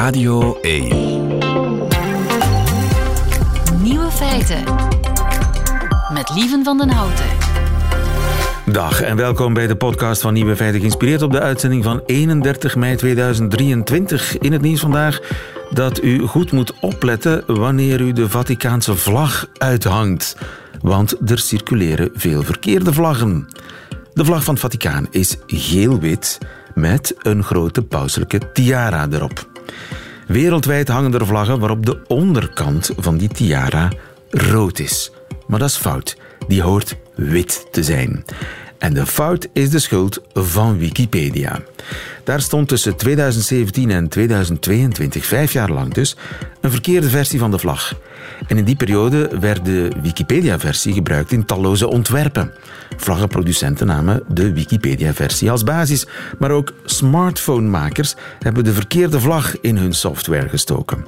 Radio 1. Nieuwe feiten. Met Lieven van den Houten. Dag en welkom bij de podcast van Nieuwe Feiten, geïnspireerd op de uitzending van 31 mei 2023. In het nieuws vandaag dat u goed moet opletten wanneer u de Vaticaanse vlag uithangt. Want er circuleren veel verkeerde vlaggen. De vlag van het Vaticaan is geel-wit met een grote pauselijke tiara erop. Wereldwijd hangen er vlaggen waarop de onderkant van die tiara rood is. Maar dat is fout. Die hoort wit te zijn. En de fout is de schuld van Wikipedia. Daar stond tussen 2017 en 2022, vijf jaar lang dus, een verkeerde versie van de vlag. En in die periode werd de Wikipedia-versie gebruikt in talloze ontwerpen. Vlaggenproducenten namen de Wikipedia-versie als basis, maar ook smartphonemakers hebben de verkeerde vlag in hun software gestoken.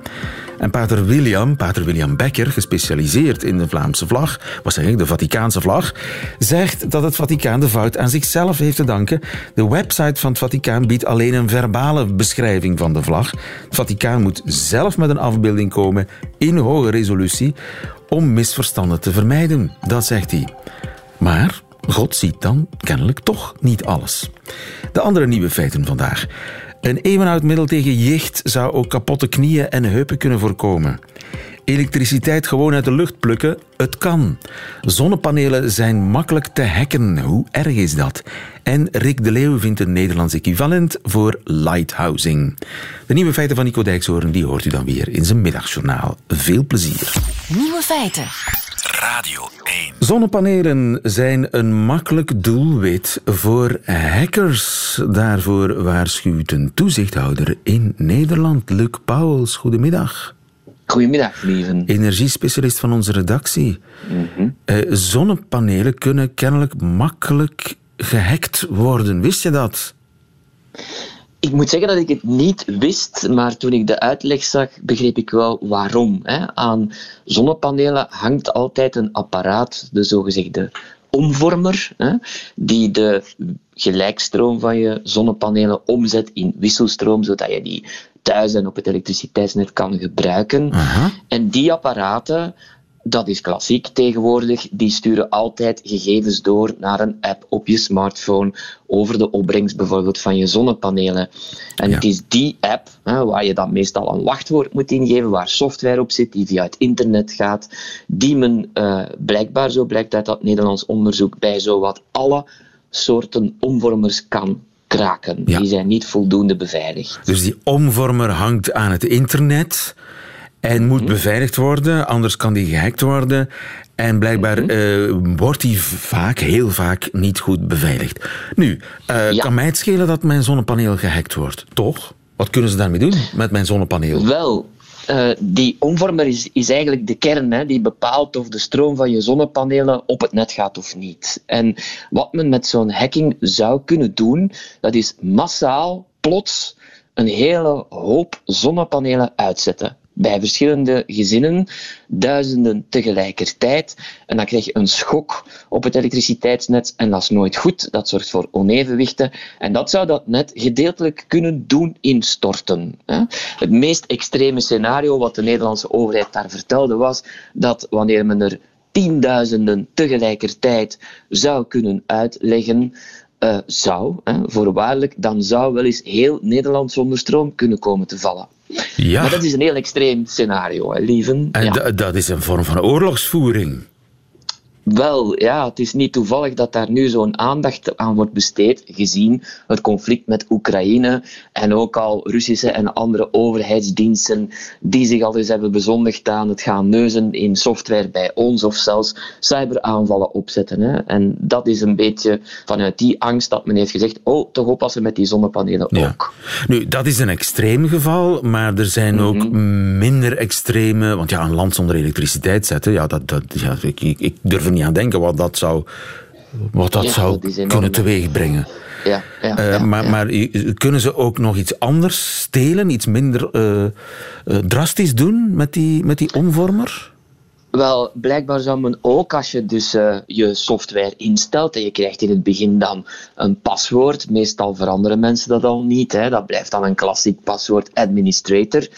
En pater William, pater William Becker, gespecialiseerd in de Vlaamse vlag, was eigenlijk de Vaticaanse vlag, zegt dat het Vaticaan de fout aan zichzelf heeft te danken. De website van het Vaticaan biedt alleen een verbale beschrijving van de vlag. Het Vaticaan moet zelf met een afbeelding komen in hoge resolutie om misverstanden te vermijden. Dat zegt hij. Maar God ziet dan kennelijk toch niet alles. De andere nieuwe feiten vandaag. Een eeuwenoud middel tegen jicht zou ook kapotte knieën en heupen kunnen voorkomen. Elektriciteit gewoon uit de lucht plukken, het kan. Zonnepanelen zijn makkelijk te hacken, hoe erg is dat? En Rick de Leeuw vindt een Nederlands equivalent voor lighthousing. De nieuwe feiten van Nico Dijkshoorn die hoort u dan weer in zijn middagjournaal. Veel plezier. Nieuwe feiten. Radio 1. Zonnepanelen zijn een makkelijk doelwit voor hackers. Daarvoor waarschuwt een toezichthouder in Nederland. Luc Pauwels, goedemiddag. Goedemiddag, lieven. Energiespecialist van onze redactie. Eh, zonnepanelen kunnen kennelijk makkelijk gehackt worden. Wist je dat? Ik moet zeggen dat ik het niet wist, maar toen ik de uitleg zag, begreep ik wel waarom. Hè. Aan zonnepanelen hangt altijd een apparaat, de zogezegde omvormer, hè, die de gelijkstroom van je zonnepanelen omzet in wisselstroom, zodat je die thuis en op het elektriciteitsnet kan gebruiken. Aha. En die apparaten, dat is klassiek tegenwoordig, die sturen altijd gegevens door naar een app op je smartphone over de opbrengst bijvoorbeeld van je zonnepanelen. En Ja. het is die app hè, waar je dan meestal een wachtwoord moet ingeven, waar software op zit die via het internet gaat, die men eh, blijkbaar, zo blijkt uit dat Nederlands onderzoek, bij zowat alle soorten omvormers kan kraken. Ja. Die zijn niet voldoende beveiligd. Dus die omvormer hangt aan het internet en moet beveiligd worden, anders kan die gehackt worden. En blijkbaar eh, wordt die vaak, heel vaak, niet goed beveiligd. Nu, eh, Ja. kan mij het schelen dat mijn zonnepaneel gehackt wordt? Toch? Wat kunnen ze daarmee doen met mijn zonnepaneel? Wel, eh, die omvormer is, is eigenlijk de kern hè, die bepaalt of de stroom van je zonnepanelen op het net gaat of niet. En wat men met zo'n hacking zou kunnen doen, dat is massaal, plots, een hele hoop zonnepanelen uitzetten. Bij verschillende gezinnen, duizenden tegelijkertijd. En dan krijg je een schok op het elektriciteitsnet en dat is nooit goed. Dat zorgt voor onevenwichten. En dat zou dat net gedeeltelijk kunnen doen instorten. Het meest extreme scenario wat de Nederlandse overheid daar vertelde was dat wanneer men er tienduizenden tegelijkertijd zou kunnen uitleggen, eh, zou, hè, voorwaardelijk, dan zou wel eens heel Nederland zonder stroom kunnen komen te vallen. Ja, Maar dat is een heel extreem scenario, hè, lieven. en Ja. dat is een vorm van oorlogsvoering. Wel, ja, het is niet toevallig dat daar nu zo'n aandacht aan wordt besteed, gezien het conflict met Oekraïne en ook al Russische en andere overheidsdiensten die zich al eens hebben bezondigd aan het gaan neuzen in software bij ons of zelfs cyberaanvallen opzetten. Hè. En dat is een beetje vanuit die angst dat men heeft gezegd, oh, toch oppassen met die zonnepanelen Ja. ook. Nu, dat is een extreem geval, maar er zijn ook minder extreme... Want ja, een land zonder elektriciteit zetten, ja, dat, dat, ja, ik, ik, ik durf er niet aan denken wat dat zou, wat dat Ja, zou dat kunnen teweegbrengen. Ja, ja, Eh, ja, maar maar kunnen ze ook nog iets anders stelen, iets minder eh, eh, drastisch doen met die, met die omvormer? Wel, blijkbaar zou men ook, als je dus uh, je software instelt en je krijgt in het begin dan een paswoord, meestal veranderen mensen dat al niet, hè, dat blijft dan een klassiek paswoord administrator.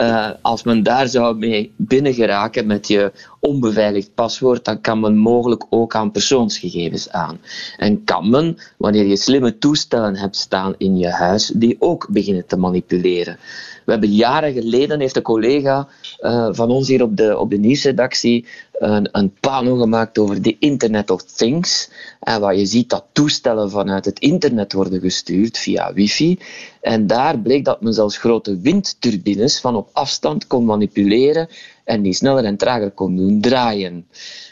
Uh, als men daar zou mee binnen geraken met je onbeveiligd paswoord, dan kan men mogelijk ook aan persoonsgegevens aan. En kan men, wanneer je slimme toestellen hebt staan in je huis, die ook beginnen te manipuleren. We hebben jaren geleden, heeft een collega uh, van ons hier op de, op de nieuwsredactie een, een pano gemaakt over de Internet of Things. En waar je ziet dat toestellen vanuit het internet worden gestuurd via wifi. En daar bleek dat men zelfs grote windturbines van op afstand kon manipuleren en die sneller en trager kon doen draaien.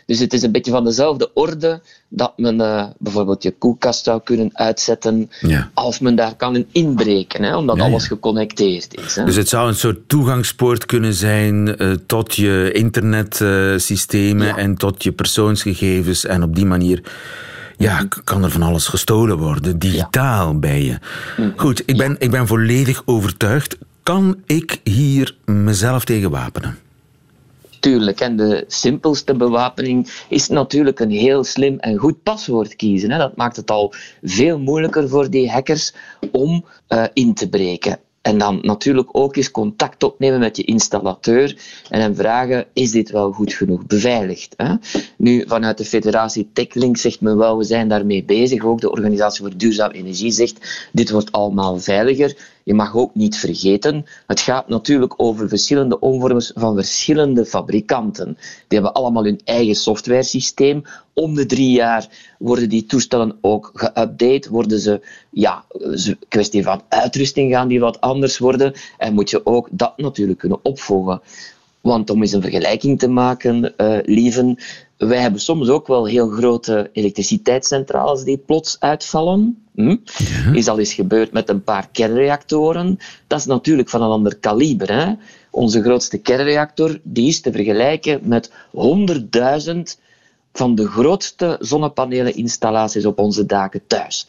Dus het is een beetje van dezelfde orde dat men uh, bijvoorbeeld je koelkast zou kunnen uitzetten ja. als men daar kan inbreken, hè, omdat ja, alles geconnecteerd is. Hè. Dus het zou een soort toegangspoort kunnen zijn uh, tot je internetsystemen uh, en tot je persoonsgegevens en op die manier ja, kan er van alles gestolen worden, digitaal bij je. Mm. Goed, ik ben, ik ben volledig overtuigd. Kan ik hier mezelf tegen wapenen? Tuurlijk, en de simpelste bewapening is natuurlijk een heel slim en goed paswoord kiezen. Hè. Dat maakt het al veel moeilijker voor die hackers om uh, in te breken. En dan natuurlijk ook eens contact opnemen met je installateur en hem vragen: is dit wel goed genoeg beveiligd? Hè? Nu, vanuit de federatie TechLink zegt men wel, we zijn daarmee bezig. Ook de Organisatie voor Duurzame Energie zegt: dit wordt allemaal veiliger. Je mag ook niet vergeten, het gaat natuurlijk over verschillende omvormers van verschillende fabrikanten. Die hebben allemaal hun eigen softwaresysteem. Om de drie jaar worden die toestellen ook geüpdate, worden ze, ja, kwestie van uitrusting gaan die wat anders worden. En moet je ook dat natuurlijk kunnen opvolgen. Want om eens een vergelijking te maken, uh, lieven, wij hebben soms ook wel heel grote elektriciteitscentrales die plots uitvallen. Hm? Is al eens gebeurd met een paar kernreactoren. Dat is natuurlijk van een ander kaliber. Hè? Onze grootste kernreactor die is te vergelijken met 100.000 van de grootste zonnepaneleninstallaties op onze daken thuis.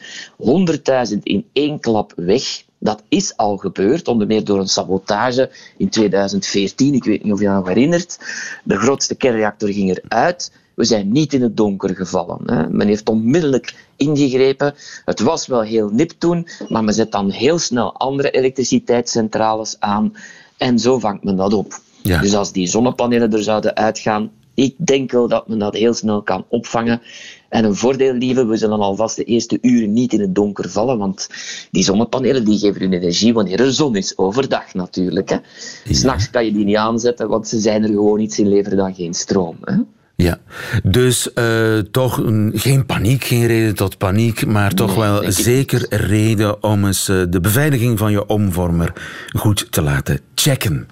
100.000 in één klap weg. Dat is al gebeurd, onder meer door een sabotage in 2014. Ik weet niet of je dat herinnert. De grootste kernreactor ging eruit. We zijn niet in het donker gevallen. Hè. Men heeft onmiddellijk ingegrepen. Het was wel heel nip toen, maar men zet dan heel snel andere elektriciteitscentrales aan en zo vangt men dat op. Ja. Dus als die zonnepanelen er zouden uitgaan, ik denk wel dat men dat heel snel kan opvangen. En een voordeel, lieve, we zullen alvast de eerste uren niet in het donker vallen, want die zonnepanelen die geven hun energie wanneer er zon is, overdag natuurlijk. Hè. Ja. S'nachts kan je die niet aanzetten, want ze zijn er gewoon niet, ze leveren dan geen stroom. Hè. Ja, dus uh, toch een, geen paniek, geen reden tot paniek, maar toch nee, wel zeker reden om eens uh, de beveiliging van je omvormer goed te laten checken.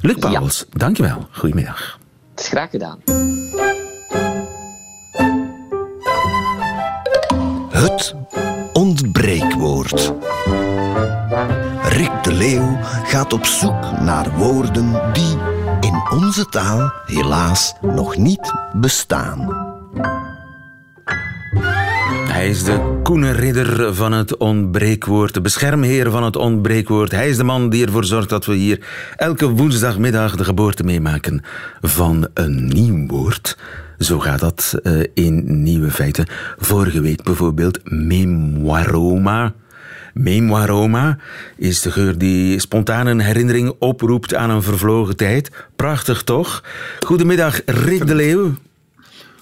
Luc Pauwels, ja. dankjewel. Goedemiddag. Graag gedaan. Het ontbreekwoord. Rick de Leeuw gaat op zoek naar woorden die onze taal helaas nog niet bestaan. Hij is de koene ridder van het ontbreekwoord, de beschermheer van het ontbreekwoord. Hij is de man die ervoor zorgt dat we hier elke woensdagmiddag de geboorte meemaken van een nieuw woord. Zo gaat dat uh, in Nieuwe Feiten. Vorige week bijvoorbeeld memoiroma. Memoiroma is de geur die spontaan een herinnering oproept aan een vervlogen tijd. Prachtig toch? Goedemiddag, Rick de Leeuw.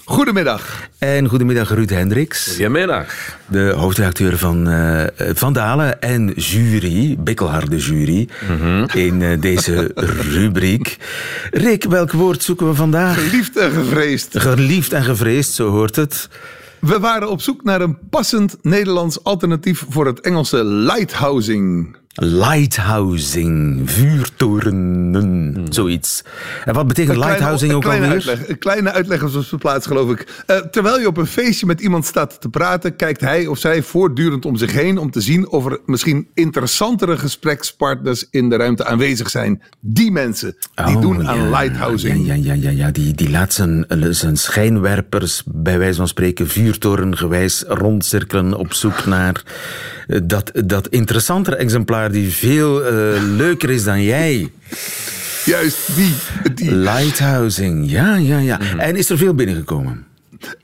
Goedemiddag. En goedemiddag Ruud Hendricks. Goedemiddag. De hoofdredacteur van uh, Van Dalen en jury, bikkelharde jury, mm -hmm. in uh, deze rubriek. Rick, welk woord zoeken we vandaag? Geliefd en gevreesd. Geliefd en gevreesd, zo hoort het. We waren op zoek naar een passend Nederlands alternatief voor het Engelse lighthousing. Lighthousing, vuurtorenen, hmm. zoiets. En wat betekent lighthousing ook kleine alweer? Uitleg, een kleine uitleg op zijn plaats, geloof ik. Uh, terwijl je op een feestje met iemand staat te praten, kijkt hij of zij voortdurend om zich heen om te zien of er misschien interessantere gesprekspartners in de ruimte aanwezig zijn. Die mensen, die oh, doen ja, aan lighthousing. Ja, ja, ja, ja, die, die laat zijn, zijn schijnwerpers, bij wijze van spreken, vuurtorengewijs rondcirkelen op zoek naar dat, dat interessantere exemplaar die veel uh, leuker is dan jij. Juist, die. die. Lighthousing, ja, ja, ja. Mhm. En is er veel binnengekomen?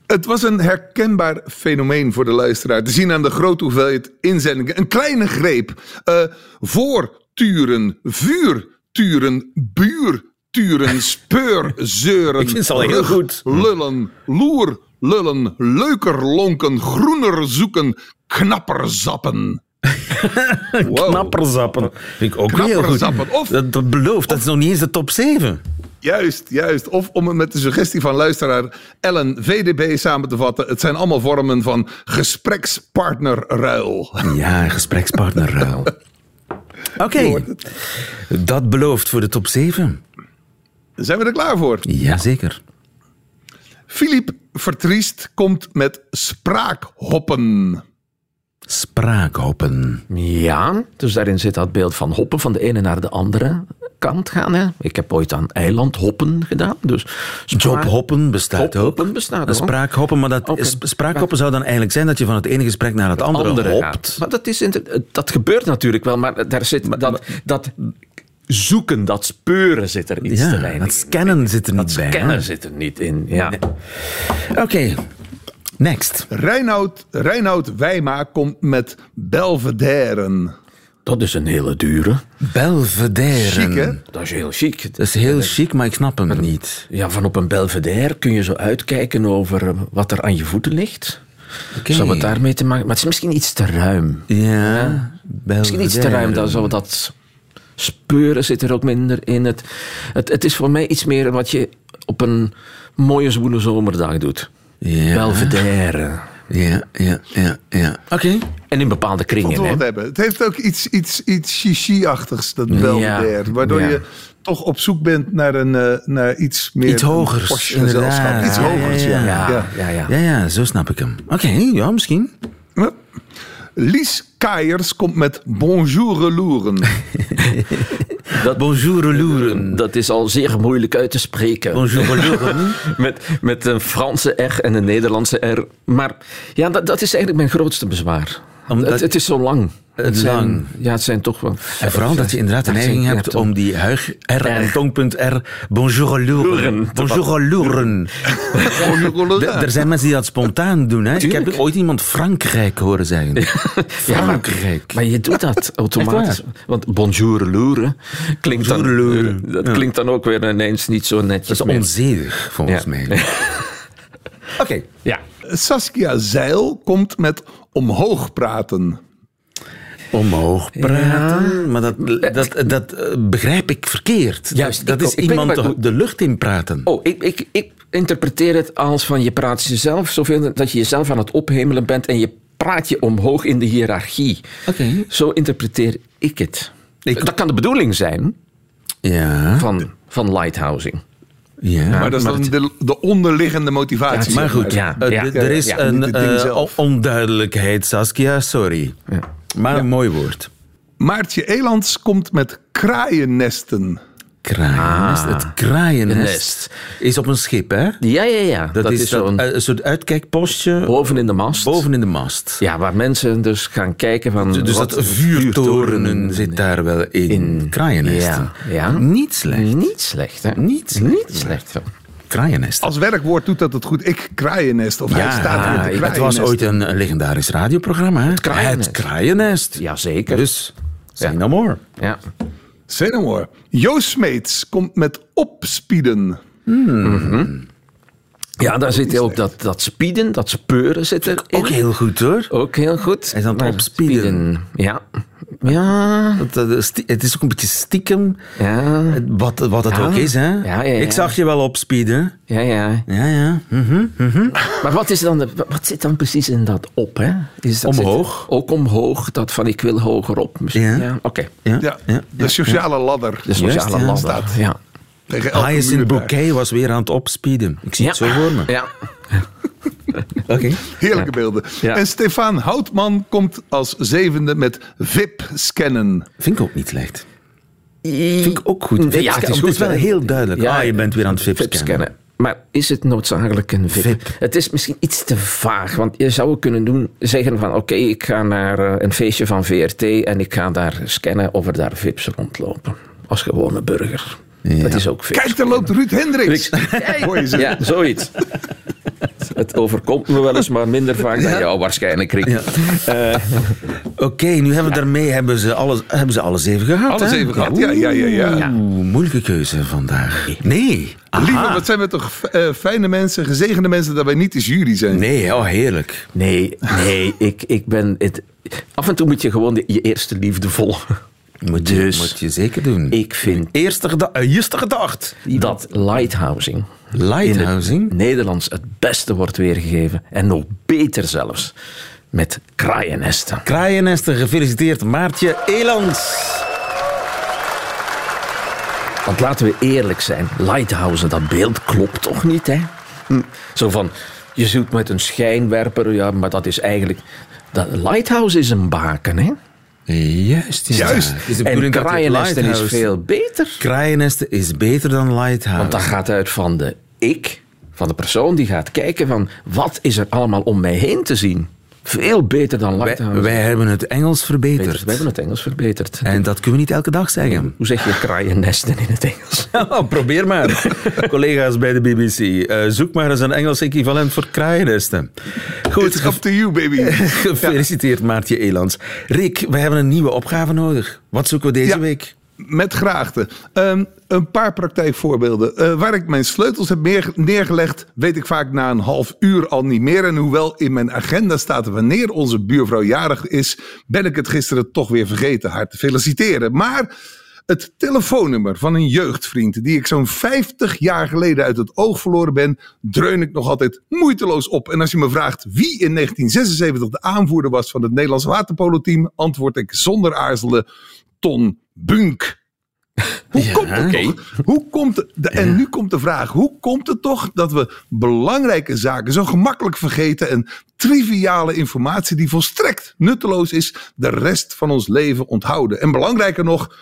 Het was een herkenbaar fenomeen voor de luisteraar. Te zien aan de grote hoeveelheid inzendingen. Een kleine greep. Eh voorturen, vuurturen, buurturen, speurzeuren. Ik vind het al heel goed. Lullen, loer, lullen, leuker lonken, groener zoeken, knapper zappen. Wow. Knapperzappen. Vind ik ook heel goed. Of- Dat, dat belooft, dat is nog niet eens de top 7. Juist, juist. Of om het met de suggestie van luisteraar Ellen VDB samen te vatten. Het zijn allemaal vormen van gesprekspartnerruil. Ja, gesprekspartnerruil. Oké, dat belooft voor de top 7. Zijn we er klaar voor? Jazeker. Philippe Vertriest komt met spraakhoppen. Spraakhoppen. Ja, dus daarin zit dat beeld van hoppen van de ene naar de andere kant gaan. Hè. Ik heb ooit aan eilandhoppen gedaan. Dus Jobhoppen bestaat ook. bestaat ook. Spraakhoppen, maar dat, spraakhoppen zou dan eigenlijk zijn dat je van het ene gesprek naar het andere, andere hopt. gaat. Maar dat, is dat gebeurt natuurlijk wel, maar daar zit dat, dat zoeken, dat speuren zit er iets te weinig dat scannen zit er niet Dat bij. hè? scannen zit er niet in. Ja. Oké, next. Reinoud, Reinoud Wijma komt met Belvederen. Dat is een hele dure. Belvedere. Chic, hè? Dat is heel chic. Dat is heel chic, maar ik snap hem niet. Ja, van op een belvedere kun je zo uitkijken over eh, wat er aan je voeten ligt. Oké. Zou het daarmee te maken? Maar het is misschien iets te ruim. Ja, Misschien iets te ruim. Dan zou dat speuren zit er ook minder in. Het, het, het is voor mij iets meer wat je op een mooie zwoele zomerdag doet. Ja. Belvedere. Ja, ja, ja, ja. Oké. En in bepaalde kringen. Hè? hebben. Het heeft ook iets, iets, iets chichi-achtigs, dat Belvedere. Waardoor ja. je toch op zoek bent naar, een, eh, naar iets meer... Iets hogers. Iets Ja, hogers, ja. ja, ja. Ja, ja, ja. Ja, ja, zo snap ik hem. Oké, ja, misschien. Lies Kaiers komt met Bonjour Loeren. Bonjour, loeren. Dat is al zeer moeilijk uit te spreken. Bonjour, loeren. Met, met een Franse R en een Nederlandse R. Maar ja, dat, dat is eigenlijk mijn grootste bezwaar. Omdat- het, het is zo lang. Het zijn, lang. Ja, het zijn toch wel... En vooral dat je inderdaad de neiging hebt om die huig R en tongpunt R. Bonjour, loeren. Loeren. Bonjour, loeren. Loeren. Er zijn mensen die dat spontaan doen. Hè. Ik heb ooit iemand Frankrijk horen zeggen. Ja, Frankrijk. maar je doet dat automatisch. Want bonjour loeren klinkt, dan, loeren. dat Ja. klinkt dan ook weer ineens niet zo netjes Dat is onzedig, volgens Ja. mij. Oké. Ja. Saskia Zeil komt met Omhoog praten. Omhoog praten, maar dat, dat, dat eh, begrijp ik verkeerd. Juist, dat ik is iemand de, de lucht in praten. Oh, ik, ik, ik interpreteer het als van je praat jezelf zoveel dat je jezelf aan het ophemelen bent en je praat je omhoog in de hiërarchie. Oké. Zo interpreteer ik het. Ik- Dat kan de bedoeling zijn Ja, van, van lighthousing. ja. Maar dat is dan de, de onderliggende motivatie. Maar goed, Ja, eh, ja, d- er is ja, een eh, onduidelijkheid, Saskia, sorry. Maar een mooi woord. Maartje Elands komt met kraaiennesten. Kraaiennest. Ah, het kraaiennest is op een schip, hè? Ja, ja, ja. Dat, is, zo'n een soort uitkijkpostje boven in de mast. boven in de mast. Ja, waar mensen dus gaan kijken van... Dus wat dat vuurtorenen zit daar wel in. in- Kraaiennesten. Ja, ja. Niet slecht. Niet slecht, hè? Niet slecht. Niet slecht. Kraaiennest. Als werkwoord doet dat het goed. Ik kraaiennest. Of hij staat hier het was ooit een legendarisch radioprogramma. Hè? Het Kraaiennest. Kraaiennest. Jazeker. Dus, say Ja. no more. Ja. Say no more. Joost Smeets komt met opspieden. Ja, daar zit ook dat, dat speeden, dat speuren zit erin. Ook heel goed hoor. Ook heel goed. Aan het Maar opspeeden. speeden, Ja. Ja. Het is ook een beetje stiekem. Ja. Wat, wat het Ja. ook is, hè? Ja, ja, ja. Ik zag je wel opspieden. Ja, ja. Ja, ja. Mhm, mhm. Maar wat, is dan de, wat zit dan precies in dat op? Hè? Is dat Omhoog. zit- ook omhoog, dat van ik wil hoger op. Misschien. Ja. Ja. Oké. Ja, Ja, ja. de sociale ladder. De sociale Juist, ja. ladder. Staat. Ja. Hyacinth. Bouquet was weer aan het opspieden. Ik zie Ja. het zo voor me. Ja. Oké. Heerlijke beelden. Ja. En Stefan Houtman komt als zevende met VIP-scannen. Vind ik ook niet slecht. Vind ik ook goed. Ja, het is Het is goed, wel heel duidelijk. Ja, ah, je bent weer aan het VIP VIP scannen. Maar is het noodzakelijk een VIP? VIP. Het is misschien iets te vaag. Want je zou kunnen doen, zeggen van... Oké, ik ga naar eh, een feestje van VRT... en ik ga daar scannen of er daar VIP's rondlopen. Als gewone burger. Dat is ook veel. Kijk, daar loopt Ruud Hendricks. Hoor je ze? Ja, zoiets. Het overkomt me wel eens, maar minder vaak dan jou waarschijnlijk, Rick. Ja. Oké, nu hebben we daarmee hebben ze alles, hebben ze alles even gehad. Alles hè? even gehad, ja, ja, ja. ja. Oeh, moeilijke keuze vandaag. Nee. Aha. Lieve, wat zijn we toch eh, fijne mensen, gezegende mensen dat wij niet de jury zijn. Nee, oh heerlijk. Nee, nee, ik, ik ben... Het, af en toe moet je gewoon de- je eerste liefde volgen. Moet je, Dus moet je zeker doen. ik vind Eerste geda eh, eerste gedacht. dat lighthousing Lighthousing? in het Nederlands het beste wordt weergegeven. En nog beter zelfs. Met kraaiennesten. Kraaiennesten, gefeliciteerd Maartje Elands. Want laten we eerlijk zijn, lighthousen, dat beeld klopt toch niet, hè? Hm. Zo van, je zoekt met een schijnwerper, ja, maar dat is eigenlijk... Dat lighthouse is een baken, hè? Juist. ja. Juist. Het is de En kraaiennesten is veel beter. Kraaiennesten is beter dan Lighthouse. Want dat gaat uit van de ik, van de persoon die gaat kijken van... Wat is er allemaal om mij heen te zien? Veel beter dan wij, lighthouse. wij hebben het Engels verbeterd. Beter. Wij hebben het Engels verbeterd. En dat kunnen we niet elke dag zeggen. Hoe zeg je kraaiennesten in het Engels? Oh, probeer maar. Collega's bij de BBC, eh, zoek maar eens een Engels equivalent voor kraaiennesten. Goed, It's up to you, baby. gefeliciteerd Maartje Elands. Rick, we hebben een nieuwe opgave nodig. Wat zoeken we deze Ja. week? Met graagte. Ehm, een paar praktijkvoorbeelden. Eh, waar ik mijn sleutels heb neergelegd, weet ik vaak na een half uur al niet meer. En hoewel in mijn agenda staat wanneer onze buurvrouw jarig is, ben ik het gisteren toch weer vergeten haar te feliciteren. Maar het telefoonnummer van een jeugdvriend die ik zo'n 50 jaar geleden uit het oog verloren ben, dreun ik nog altijd moeiteloos op. En als je me vraagt wie in 1976 de aanvoerder was van het Nederlands waterpolo-team, antwoord ik zonder aarzelen Ton Bunk. Hoe komt het toch? Hoe komt het, de- en nu komt de vraag: hoe komt het toch dat we belangrijke zaken zo gemakkelijk vergeten en triviale informatie die volstrekt nutteloos is, de rest van ons leven onthouden? En belangrijker nog,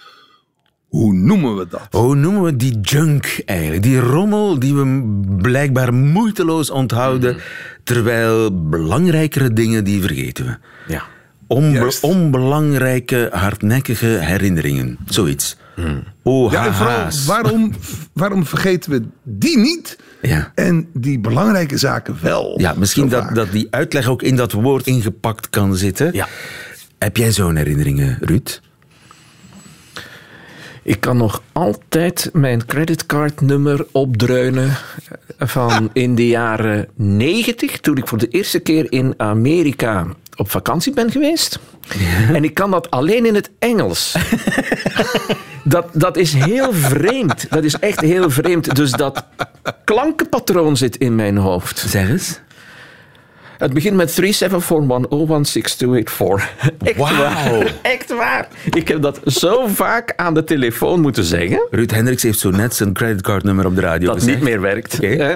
hoe noemen we dat? Hoe noemen we die junk eigenlijk? Die rommel die we blijkbaar moeiteloos onthouden, terwijl belangrijkere dingen die vergeten we. Ja. Onbe- Juist. onbelangrijke, hardnekkige herinneringen. Zoiets. Oh, Ja, en vooral waarom, waarom vergeten we die niet Ja. en die belangrijke zaken wel? Ja, misschien dat, dat die uitleg ook in dat woord ingepakt kan zitten. Ja. Heb jij zo'n herinneringen, Ruud? Ik kan nog altijd mijn creditcardnummer opdreunen van in de jaren 90, toen ik voor de eerste keer in Amerika op vakantie ben geweest. En ik kan dat alleen in het Engels. Dat, dat is heel vreemd. Dat is echt heel vreemd. Dus dat klankenpatroon zit in mijn hoofd. Zeg eens. Het begint met 3741016284. Echt waar. Echt waar. Ik heb dat zo vaak aan de telefoon moeten zeggen. Ruud Hendricks heeft zo net zijn creditcardnummer op de radio Dat gezegd. niet meer werkt. Eh,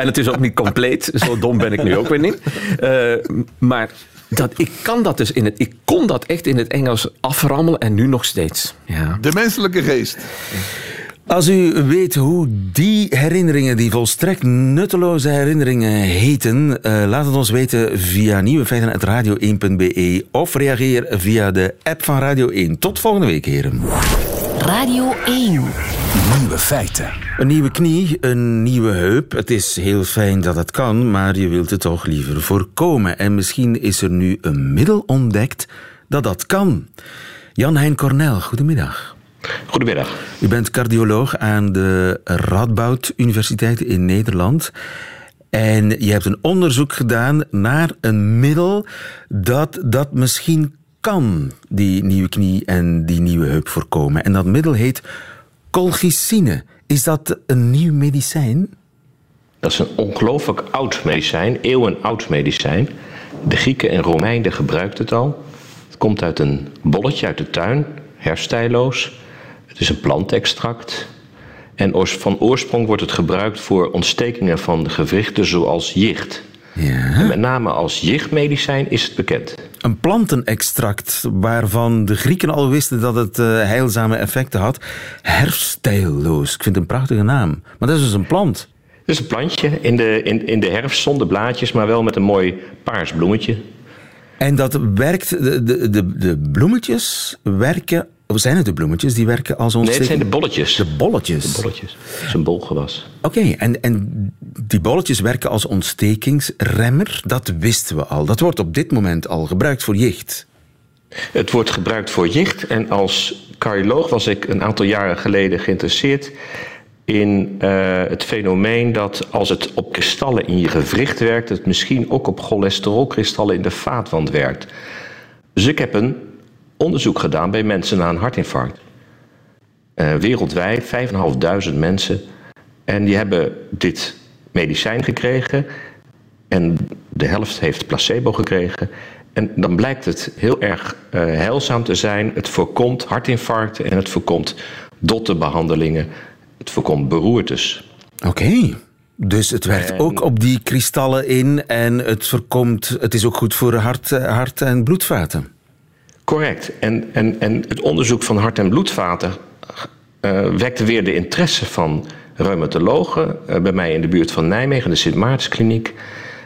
en het is ook niet compleet. Zo dom ben ik nu ook weer niet. Eh, maar dat, ik, kan dat dus in het, ik kon dat echt in het Engels aframmelen en nu nog steeds. Ja. De menselijke geest. Als u weet hoe die herinneringen, die volstrekt nutteloze herinneringen heten, eh, laat het ons weten via nieuwefeiten.radio1.be of reageer via de app van Radio 1. Tot volgende week, heren. Radio 1. Nieuwe feiten. Een nieuwe knie, een nieuwe heup. Het is heel fijn dat het kan, maar je wilt het toch liever voorkomen. En misschien is er nu een middel ontdekt dat dat kan. Jan-Hein Cornel, goedemiddag. Goedemiddag. U bent cardioloog aan de Radboud Universiteit in Nederland. En je hebt een onderzoek gedaan naar een middel dat dat misschien kan, die nieuwe knie en die nieuwe heup voorkomen. En dat middel heet colchicine. Is dat een nieuw medicijn? Dat is een ongelooflijk oud medicijn, eeuwen oud medicijn. De Grieken en Romeinen gebruikten het al. Het komt uit een bolletje uit de tuin, herstijloos. Het is een plantextract. En van oorsprong wordt het gebruikt voor ontstekingen van de gewrichten zoals jicht. En met name als jichtmedicijn is het bekend. Een plantenextract waarvan de Grieken al wisten dat het eh, heilzame effecten had. Herfstijlloos. Ik vind het een prachtige naam. Maar dat is dus een plant. Het is een plantje in de, in, in de herfst zonder blaadjes, maar wel met een mooi paars bloemetje. En dat werkt, de, de, de, de bloemetjes werken Of zijn het de bloemetjes die werken als Nee, het ontsteking? zijn de bolletjes. De bolletjes. De bolletjes. Het is een bolgewas. Oké, en, en die bolletjes werken als ontstekingsremmer. Dat wisten we al. Dat wordt op dit moment al gebruikt voor jicht. Het wordt gebruikt voor jicht. En als cardioloog was ik een aantal jaren geleden geïnteresseerd in eh, het fenomeen dat als het op kristallen in je gewricht werkt, het misschien ook op cholesterolkristallen in de vaatwand werkt. Dus ik heb een onderzoek gedaan bij mensen na een hartinfarct. Eh, wereldwijd, 5.500 mensen. En die hebben dit medicijn gekregen. En de helft heeft placebo gekregen. En dan blijkt het heel erg eh, heilzaam te zijn. Het voorkomt hartinfarcten en het voorkomt dotterbehandelingen. Het voorkomt beroertes. Oké. Dus het werkt En- ook op die kristallen in en het voorkomt... Het is ook goed voor hart, eh, hart- en bloedvaten. Correct. En, en, en het onderzoek van hart- en bloedvaten eh, wekte weer de interesse van reumatologen eh, bij mij in de buurt van Nijmegen, de Sint Maartenskliniek.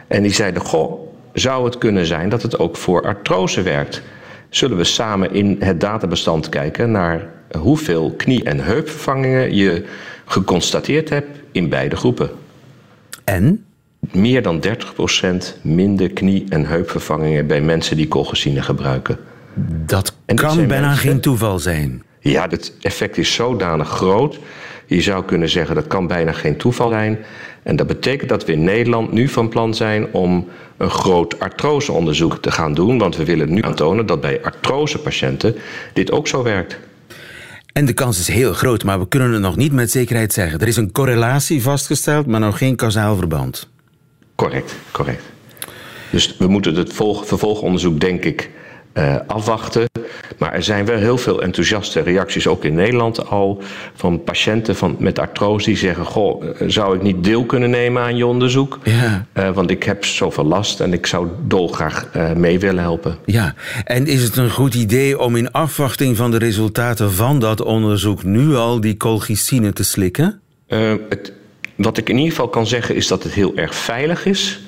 En die zeiden: Goh, zou het kunnen zijn dat het ook voor artrose werkt? Zullen we samen in het databestand kijken naar hoeveel knie- en heupvervangingen je geconstateerd hebt in beide groepen? En? Meer dan 30% minder knie- en heupvervangingen bij mensen die colchicine gebruiken. Dat En kan bijna mensen- geen toeval zijn. Ja, het effect is zodanig groot. Je zou kunnen zeggen dat kan bijna geen toeval zijn. En dat betekent dat we in Nederland nu van plan zijn om een groot artroseonderzoek te gaan doen. Want we willen nu aantonen dat bij artrosepatiënten dit ook zo werkt. En de kans is heel groot, maar we kunnen het nog niet met zekerheid zeggen. Er is een correlatie vastgesteld, maar nog geen kausaal verband. Correct, correct. Dus we moeten het volg- vervolgonderzoek, denk ik, eh, afwachten. Maar er zijn wel heel veel enthousiaste reacties, ook in Nederland al, van patiënten van, met artrose die zeggen: Goh, eh, zou ik niet deel kunnen nemen aan je onderzoek? Ja. Eh, want ik heb zoveel last en ik zou dolgraag eh mee willen helpen. Ja, en is het een goed idee om in afwachting van de resultaten van dat onderzoek nu al die colchicine te slikken? Het, wat ik in ieder geval kan zeggen is dat het heel erg veilig is.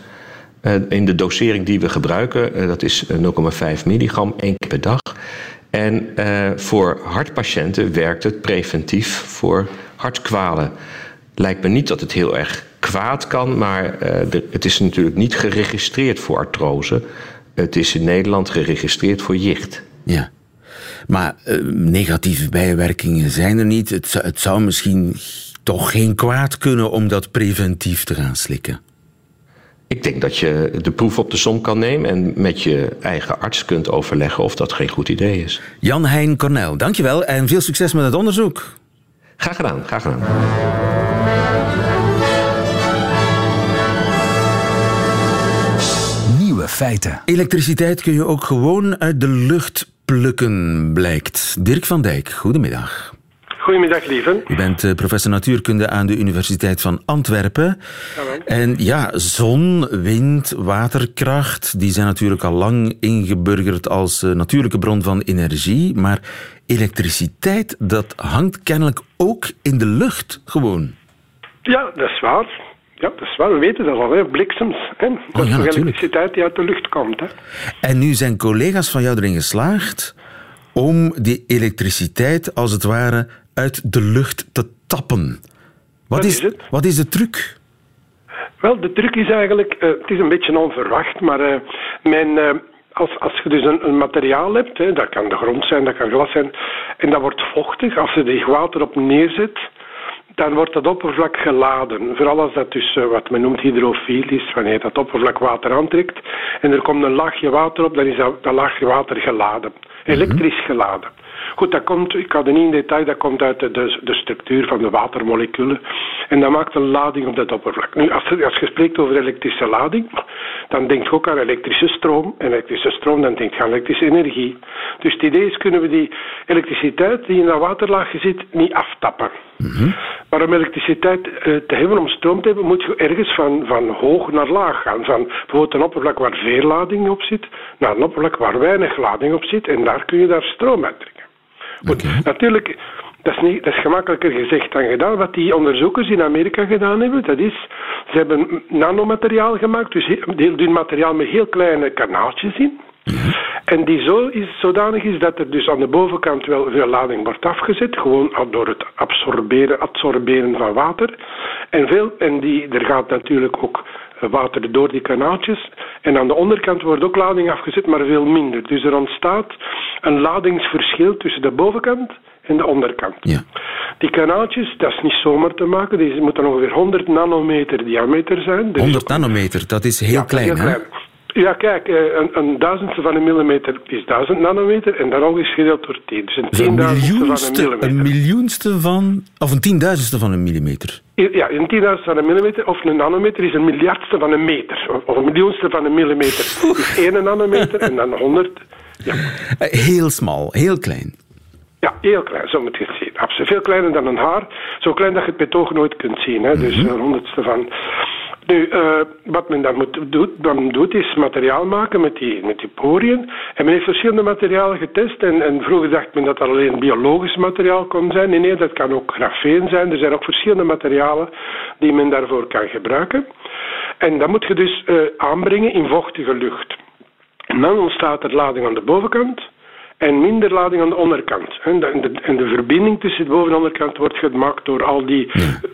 Eh, in de dosering die we gebruiken, eh, dat is eh, 0,5 milligram één keer per dag. En eh, voor hartpatiënten werkt het preventief voor hartkwalen. Lijkt me niet dat het heel erg kwaad kan, maar eh, het is natuurlijk niet geregistreerd voor artrose. Het is in Nederland geregistreerd voor jicht. Ja. Maar eh, negatieve bijwerkingen zijn er niet. Het, het zou misschien toch geen kwaad kunnen om dat preventief te gaan slikken. Ik denk dat je de proef op de som kan nemen en met je eigen arts kunt overleggen of dat geen goed idee is. Jan Hein Cornel, dankjewel en veel succes met het onderzoek. Graag gedaan, graag gedaan. Nieuwe feiten. Elektriciteit kun je ook gewoon uit de lucht plukken, blijkt. Dirk van Dijk, goedemiddag. Goedemiddag, lieve. U bent eh, professor natuurkunde aan de Universiteit van Antwerpen. En ja, zon, wind, waterkracht, die zijn natuurlijk al lang ingeburgerd als eh, natuurlijke bron van energie. Maar elektriciteit, dat hangt kennelijk ook in de lucht gewoon. Ja, dat is waar. Ja, dat is waar. We weten dat al, hè. bliksems. Hè. Dat ja, is toch natuurlijk. elektriciteit die uit de lucht komt. Hè. En nu zijn collega's van jou erin geslaagd om die elektriciteit als het ware uit de lucht te tappen. Wat is, wat is de truc? Wel, de truc is eigenlijk, eh, het is een beetje onverwacht, maar eh, mijn, eh, als, als je dus een, een materiaal hebt, hè, dat kan de grond zijn, dat kan glas zijn, en dat wordt vochtig, als je er water op neerzet, dan wordt dat oppervlak geladen. Vooral als dat dus wat men noemt hydrofiel is, wanneer dat oppervlak water aantrekt en er komt een laagje water op, dan is dat, dat laagje water geladen. Elektrisch geladen. Goed, dat komt, ik ga er niet in detail, dat komt uit de, de, de structuur van de watermoleculen. En dat maakt een lading op dat oppervlak. Nu, als, je- als je spreekt over elektrische lading, dan denk je ook aan elektrische stroom. En elektrische stroom, dan denk je aan elektrische energie. Dus het idee is, kunnen we die elektriciteit die in dat waterlaagje zit, niet aftappen. Maar om elektriciteit eh, te hebben, om stroom te hebben, moet je ergens van, van hoog naar laag gaan. Van bijvoorbeeld een oppervlak waar veel lading op zit, naar een oppervlak waar weinig lading op zit. En daar kun je daar stroom uit trekken. Goed, natuurlijk, dat is, niet, dat is gemakkelijker gezegd dan gedaan. Wat die onderzoekers in Amerika gedaan hebben, dat is, ze hebben nanomateriaal gemaakt, dus heel dun materiaal met heel kleine kanaaltjes in. En die zo is, zodanig is dat er dus aan de bovenkant wel veel lading wordt afgezet, gewoon door het absorberen, absorberen van water. En, veel, en die, er gaat natuurlijk ook water door die kanaaltjes. En aan de onderkant wordt ook lading afgezet, maar veel minder. Dus er ontstaat een ladingsverschil tussen de bovenkant en de onderkant. Ja. Die kanaaltjes, dat is niet zomaar te maken. Die moeten ongeveer 100 nanometer diameter zijn. Dus 100 nanometer, dat is heel ja, klein, heel hè? Ja, kijk, eh, een, een duizendste van een millimeter is duizend nanometer en dan nog eens gedeeld door 10. Dus een tienduizendste van een miljoenste, millimeter. een miljoenste van... Of een tienduizendste van een millimeter. Ja, een tienduizendste van een millimeter of een nanometer is een miljardste van een meter. Of- een miljoenste van een millimeter is één nanometer en dan honderd. Ja. Eh, Heel smal, heel klein. Ja, heel klein, zo moet je het zien. Absoluut. Veel kleiner dan een haar. Zo klein dat je het met oog nooit kunt zien. Hè. Dus een honderdste van. Nu, eh, wat men dan, moet, doet, dan doet, is materiaal maken met die, met die poriën. En men heeft verschillende materialen getest. En, en vroeger dacht men dat dat alleen biologisch materiaal kon zijn. Nee, nee, dat kan ook grafeen zijn. Er zijn ook verschillende materialen die men daarvoor kan gebruiken. En dat moet je dus eh, aanbrengen in vochtige lucht. En dan ontstaat er lading aan de bovenkant en minder lading aan de onderkant. En de, en de, verbinding tussen de boven- en de onderkant wordt gemaakt door al die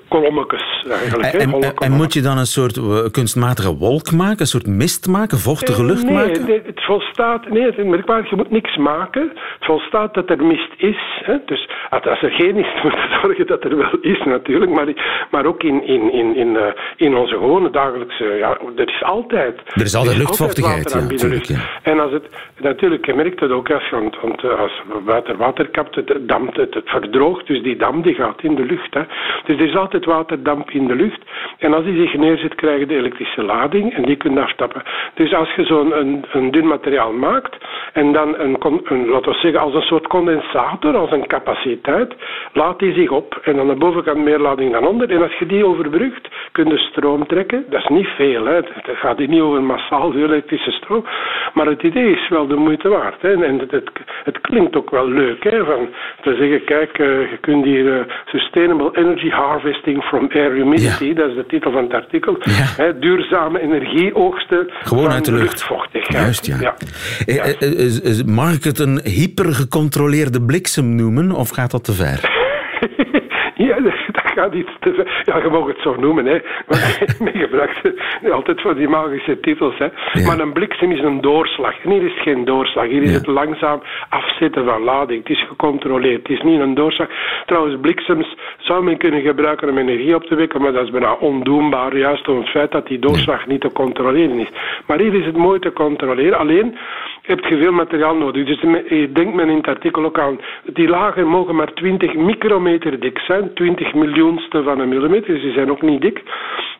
kolommetjes eigenlijk. hè, En, en, en moet je dan een soort eh, kunstmatige wolk maken? Een soort mist maken? Vochtige Eh, lucht nee, maken? Nee, het volstaat, nee, het is merkwaardig, je moet niks maken. Het volstaat dat er mist is. Hè. Dus als er geen is, moet je zorgen dat er wel is natuurlijk. Maar, maar ook in, in, in, in, eh, in onze gewone dagelijkse... Ja, er is altijd... Er is altijd luchtvochtigheid, water aan ja, binnenlucht. natuurlijk, En als het, natuurlijk, je merkt het ook als, je, want, want eh, als water water kapt, het dampt, het, verdroogt, dus die dam die gaat in de lucht. Hè. Dus er is altijd waterdamp in de lucht. En als die zich neerzet, krijg je de elektrische lading en die kun je aftappen. Dus als je zo'n een, een dun materiaal maakt en dan een, een, laten we zeggen, als een soort condensator, als een capaciteit, laat die zich op en aan de bovenkant meer lading dan onder. En als je die overbrugt, kun je stroom trekken. Dat is niet veel, hè. het gaat hier niet over massaal veel elektrische stroom. Maar het idee is wel de moeite waard. Hè. En het, het, klinkt ook wel leuk, hè, van te zeggen, kijk, eh, je kunt hier eh, Sustainable Energy Harvesting from Air Humidity, dat is de titel van het artikel, Ja. hè, duurzame energieoogsten Gewoon van uit de lucht. luchtvochtigheid. Juist, ja. ja. Eh, Mag ik het een hypergecontroleerde bliksem noemen? Of gaat dat te ver? Ja, gaat iets te. Ja, je mag het zo noemen, hè. Gebruikt altijd van die magische titels, hè. Ja. Maar een bliksem is een doorslag. En hier is geen doorslag. Hier is het langzaam afzetten van lading. Het is gecontroleerd. Het is niet een doorslag. Trouwens, bliksems zou men kunnen gebruiken om energie op te wekken, maar dat is bijna ondoenbaar, juist door het feit dat die doorslag niet te controleren is. Maar hier is het mooi te controleren. Alleen heb je veel materiaal nodig. Dus je denkt men in het artikel ook aan, die lagen mogen maar 20 micrometer dik zijn, 20 van een millimeter, die zijn ook niet dik.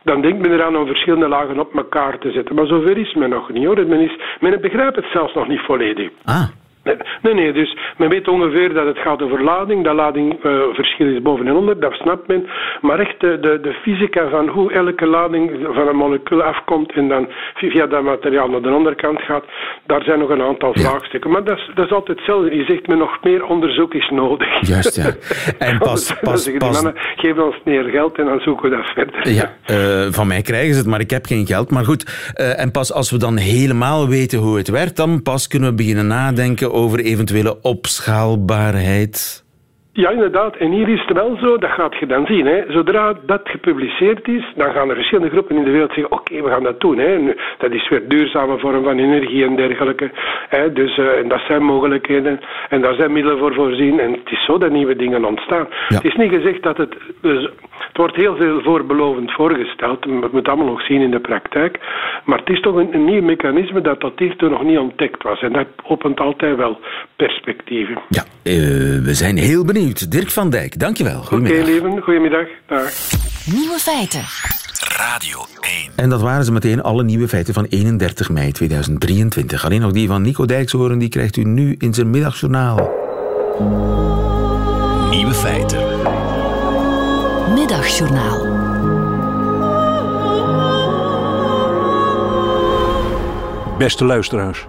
Dan denkt men eraan om verschillende lagen op elkaar te zetten. Maar zover is men nog niet hoor. Men, is, men begrijpt het zelfs nog niet volledig. Ah, Nee, Nee, dus men weet ongeveer dat het gaat over lading. Dat ladingverschil is boven en onder, dat snapt men. Maar echt de, de, de fysica van hoe elke lading van een molecuul afkomt en dan via dat materiaal naar de onderkant gaat, daar zijn nog een aantal vraagstukken. Maar dat is, dat is altijd hetzelfde. Je zegt me nog meer onderzoek is nodig. juist, ja. En pas, pas, die pas, mannen, geef ons meer geld en dan zoeken we dat verder. Ja, eh, van mij krijgen ze het, maar ik heb geen geld. Maar goed, eh, en pas als we dan helemaal weten hoe het werkt, dan pas kunnen we beginnen nadenken over eventuele opschaalbaarheid. Ja, inderdaad. En hier is het wel zo, dat gaat je dan zien. Hè. Zodra dat gepubliceerd is, dan gaan er verschillende groepen in de wereld zeggen, oké, we gaan dat doen. Hè. En dat is weer duurzame vorm van energie en dergelijke. Hè. Dus, eh, en dat zijn mogelijkheden en daar zijn middelen voor voorzien. En het is zo dat nieuwe dingen ontstaan. Ja. Het is niet gezegd dat het... Dus, het wordt heel veel voorbelovend voorgesteld. We moeten het allemaal nog zien in de praktijk. Maar het is toch een, een nieuw mechanisme dat tot hiertoe nog niet ontdekt was. En dat opent altijd wel perspectieven. Ja, eh, we zijn heel benieuwd. Dirk van Dijk, dankjewel. Oké, Goedemiddag. lieven. Goedemiddag. Dag. Nieuwe feiten. Radio 1. En dat waren ze meteen alle nieuwe feiten van 31 mei 2023. Alleen nog die van Nico Dijkshoorn, die krijgt u nu in zijn middagjournaal. Nieuwe feiten. Middagjournaal. Beste luisteraars,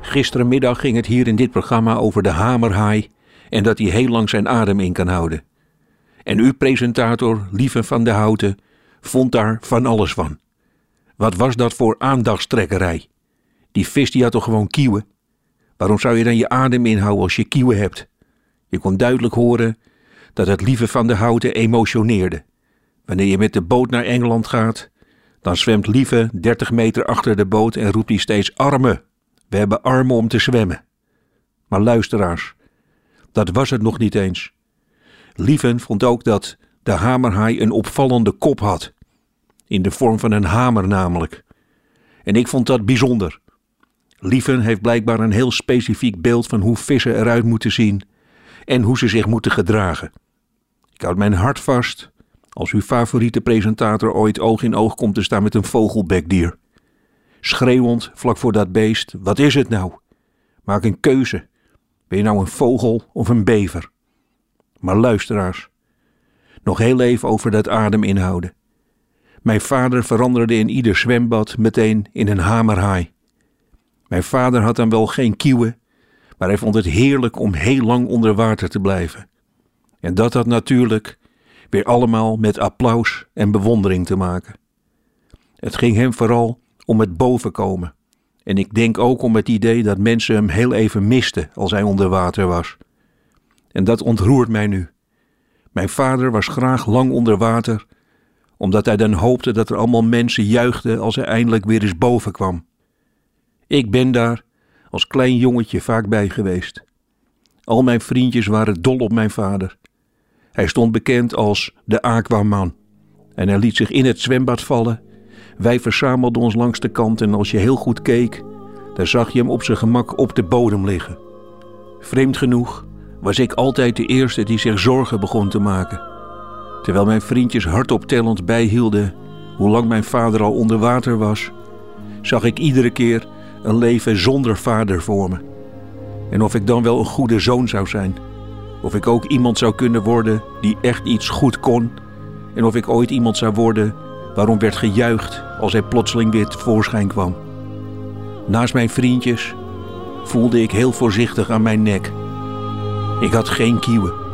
gisterenmiddag ging het hier in dit programma over de hamerhaai en dat hij heel lang zijn adem in kan houden. En uw presentator, Lieve van de Houten, vond daar van alles van. Wat was dat voor aandachtstrekkerij? Die vis die had toch gewoon kieuwen? Waarom zou je dan je adem inhouden als je kieuwen hebt? Je kon duidelijk horen dat het lieve van de Houten emotioneerde. Wanneer je met de boot naar Engeland gaat, dan zwemt Lieve 30 meter achter de boot en roept hij steeds armen. We hebben armen om te zwemmen. Maar luisteraars, dat was het nog niet eens. Lieven vond ook dat de hamerhaai een opvallende kop had. In de vorm van een hamer namelijk. En ik vond dat bijzonder. Lieven heeft blijkbaar een heel specifiek beeld van hoe vissen eruit moeten zien en hoe ze zich moeten gedragen. Ik houd mijn hart vast als uw favoriete presentator ooit oog in oog komt te staan met een vogelbekdier. Schreeuwend vlak voor dat beest: Wat is het nou? Maak een keuze. Ben je nou een vogel of een bever? Maar luisteraars, nog heel even over dat adem inhouden. Mijn vader veranderde in ieder zwembad meteen in een hamerhaai. Mijn vader had dan wel geen kieuwen, maar hij vond het heerlijk om heel lang onder water te blijven. En dat had natuurlijk weer allemaal met applaus en bewondering te maken. Het ging hem vooral om het bovenkomen. En ik denk ook om het idee dat mensen hem heel even misten als hij onder water was. En dat ontroert mij nu. Mijn vader was graag lang onder water, omdat hij dan hoopte dat er allemaal mensen juichten als hij eindelijk weer eens boven kwam. Ik ben daar als klein jongetje vaak bij geweest. Al mijn vriendjes waren dol op mijn vader. Hij stond bekend als de Aquaman. En hij liet zich in het zwembad vallen. Wij verzamelden ons langs de kant en als je heel goed keek, dan zag je hem op zijn gemak op de bodem liggen. Vreemd genoeg was ik altijd de eerste die zich zorgen begon te maken. Terwijl mijn vriendjes hardop tellend bijhielden hoe lang mijn vader al onder water was, zag ik iedere keer een leven zonder vader voor me. En of ik dan wel een goede zoon zou zijn. Of ik ook iemand zou kunnen worden die echt iets goed kon. En of ik ooit iemand zou worden waarom werd gejuicht als hij plotseling weer tevoorschijn kwam. Naast mijn vriendjes voelde ik heel voorzichtig aan mijn nek. Ik had geen kieuwen.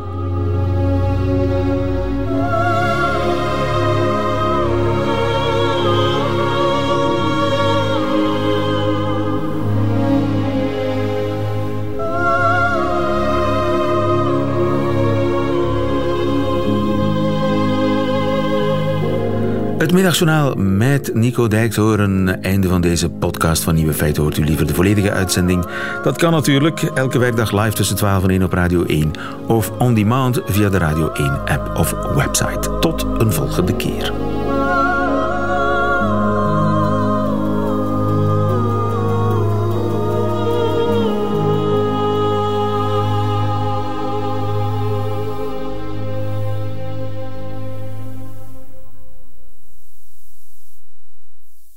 Het middagjournaal met Nico Dijkshoorn. Einde van deze podcast van Nieuwe Feiten. Hoort u liever de volledige uitzending? Dat kan natuurlijk elke werkdag live tussen 12 en 1 op Radio 1. Of on demand via de Radio 1 app of website. Tot een volgende keer.